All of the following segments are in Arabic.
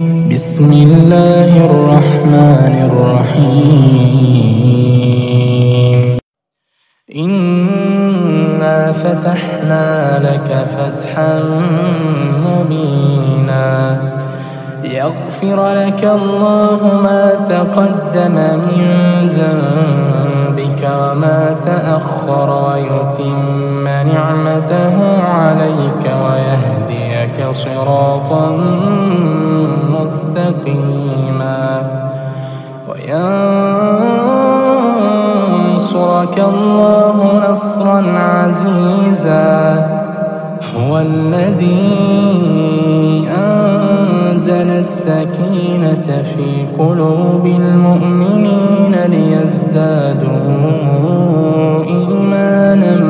بسم الله الرحمن الرحيم إنا فتحنا لك فتحا مبينا يغفر لك الله ما تقدم من ذنبك وما تأخر ويتم نعمته عليك ويهديك صراطا مستقيما. وينصرك الله نصرا عزيزا. هو الذي أنزل السكينة في قلوب المؤمنين ليزدادوا إيمانا.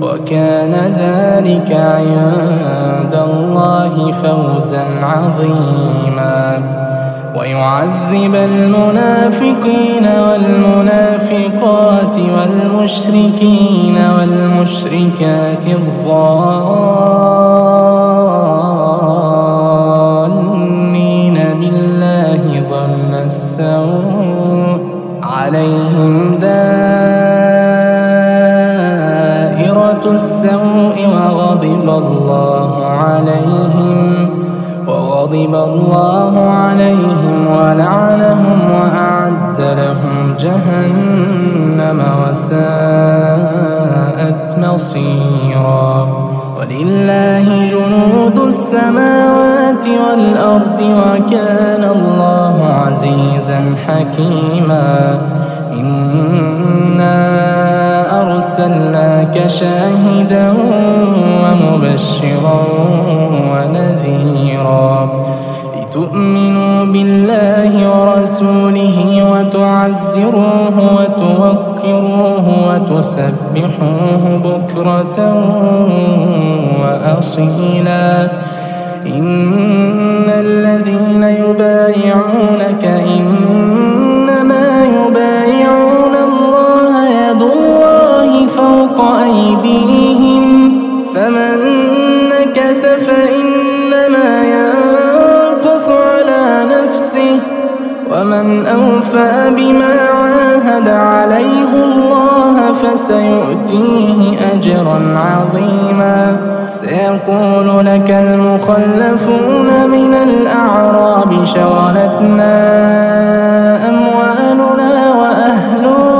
وكان ذلك عند الله فوزا عظيما. ويعذب المنافقين والمنافقات والمشركين والمشركات الظانين السوء وغضب الله عليهم وغضب الله عليهم ولعنهم وأعد لهم جهنم وساءت مصيرا. ولله جنود السماوات والأرض وكان الله عزيزا حكيما. إنا أرسلناك شاهدا ومبشرا ونذيرا. لتؤمنوا بالله ورسوله وتعزروه وتوقروه وتسبحوه بكرة وأصيلا. إن الذين يبايعونك إنما أيديهم فمن نكث فإنما ينقص على نفسه ومن أوفى بما عاهد عليه الله فسيؤتيه أجرا عظيما. سيقول لك المخلفون من الأعراب شغلتنا أموالنا وأهلنا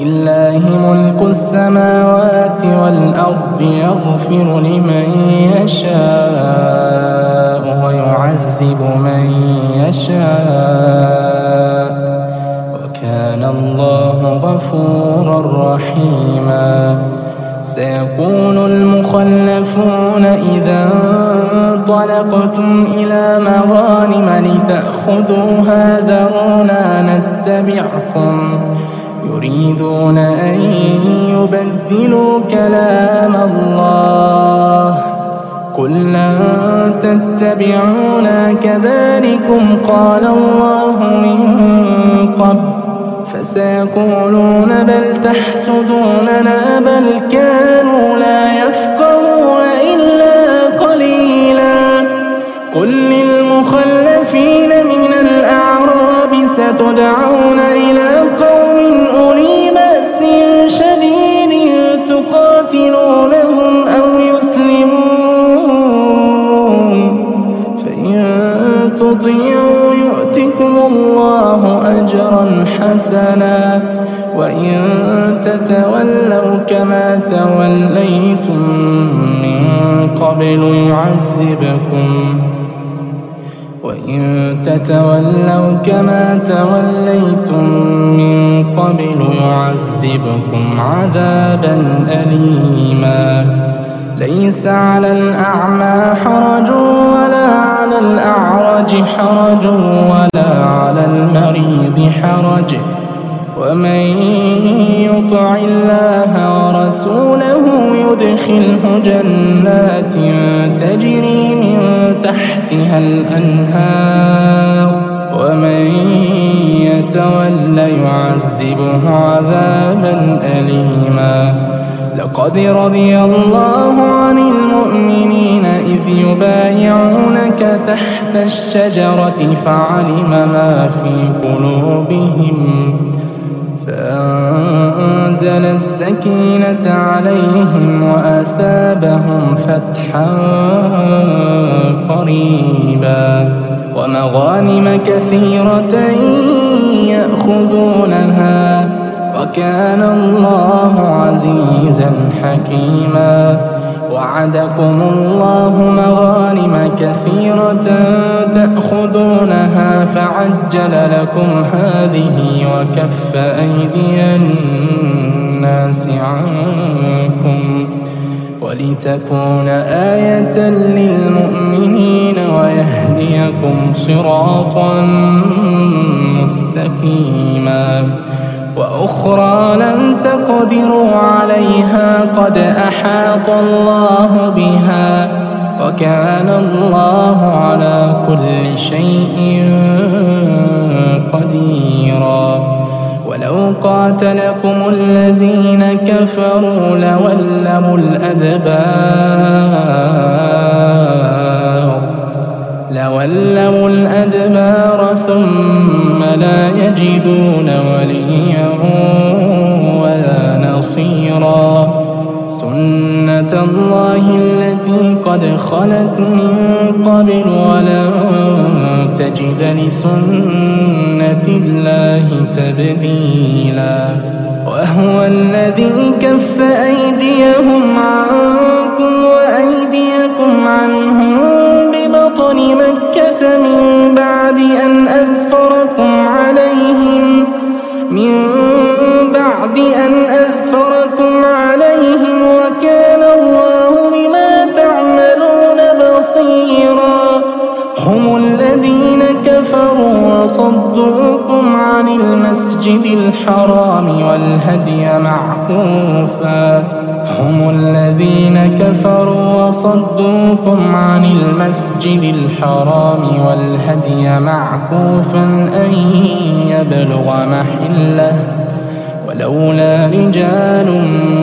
ولله ملك السماوات والأرض يغفر لمن يشاء ويعذب من يشاء. وكان الله غفورا رحيما. سيقول المخلفون إذا انطلقتم إلى مغانم لتأخذوها ذرونا نتبعكم. يريدون أن يبدلوا كلام الله. قل لن تتبعونا كذلكم قال الله من قبل. فسيقولون بل تحسدوننا بل كانوا لا يفقهون إلا قليلا. قل للمخلفين من الأعراب ستدعون إلى قوم تطيعوا يؤتكم الله أجرا حسنا وإن تتولوا كما توليتم من قبل يعذبكم وإن تتولوا كما توليتم من قبل يعذبكم عذابا أليما ليس على الأعمى حرج ولا على الأعرج حرج ولا على المريض حرج. ومن يطع الله ورسوله يدخله جنات تجري من تحتها الأنهار. ومن يتول يعذبه عذابا أليما. لقد رضي الله عن المؤمنين إذ يبايعونك تحت الشجرة فعلم ما في قلوبهم فأنزل السكينة عليهم وأثابهم فتحا قريبا ومغانم كثيرة يأخذونها وكان الله عزيزا حكيما. وعدكم الله مغانم كثيرة تأخذونها فعجل لكم هذه وكف أيدي الناس عنكم. ولتكون آية للمؤمنين ويهديكم صراطا مستقيما. وأخرى لم تقدروا عليها قد أحاط الله بها وكان الله على كل شيء قديرا. ولو قاتلكم الذين كفروا لولوا الأدبار. لولوا الأدبار ثم لا يجدون وليا الله التي قد خلت من قبل ولن تجد لسنة الله تبديلا. وهو الذي كف أيديهم عنكم وأيديكم عنهم ببطن مكة من بعد أن أذفركم عليهم. من بعد أن أذفركم الحرام والهدي معكوفا. هم الذين كفروا وصدوكم عن المسجد الحرام والهدي معكوفا أن يبلغ محله. ولولا رجال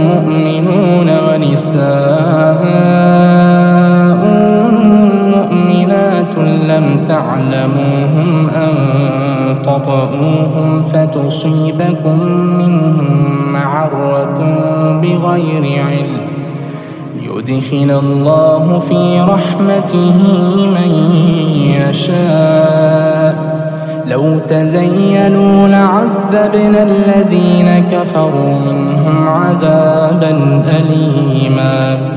مؤمنون ونساء مؤمنات لم تعلموهم أن تطؤوهم فتصيبكم منهم معرة بغير علم. يدخل الله في رحمته من يشاء. لو تزينوا لعذبنا الذين كفروا منهم عذابا أليما.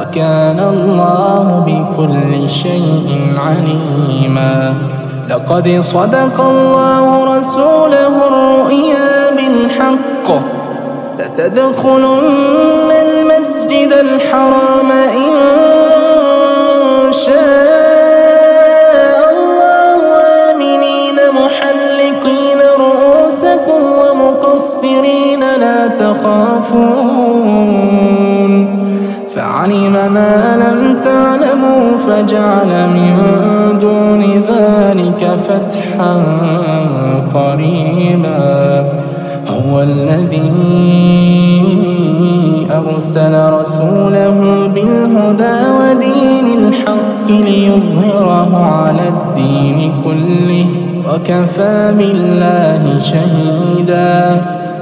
وكان الله بكل شيء عليما. لقد صدق الله رسوله الرؤيا بالحق. لتدخلن المسجد الحرام إن شاء الله. آمنين محلقين رؤوسكم ومقصرين لا تخافون. فعلم ما لم تعلموا فجعل من دون ذلك فتحا قريبا. هو الذي أرسل رسوله بالهدى ودين الحق ليظهره على الدين كله وكفى بالله شهيدا.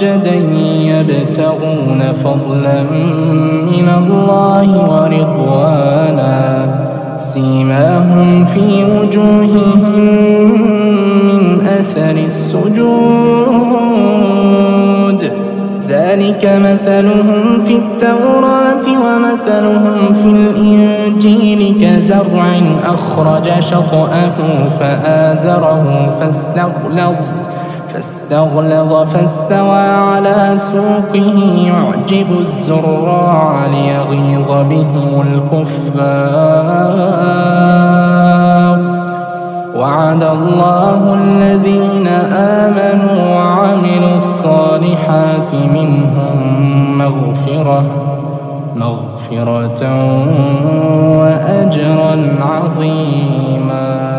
سجدا يبتغون فضلا من الله ورضوانا. سيماهم في وجوههم من أثر السجود. ذلك مثلهم في التوراة ومثلهم في الإنجيل. كزرع أخرج شطأه فآزره فاستغلظ. فاستغلظ فاستوى على سوقه يعجب الزراع ليغيظ بهم الكفار. وعد الله الذين آمنوا وعملوا الصالحات منهم مغفرة مغفرة وأجرا عظيما.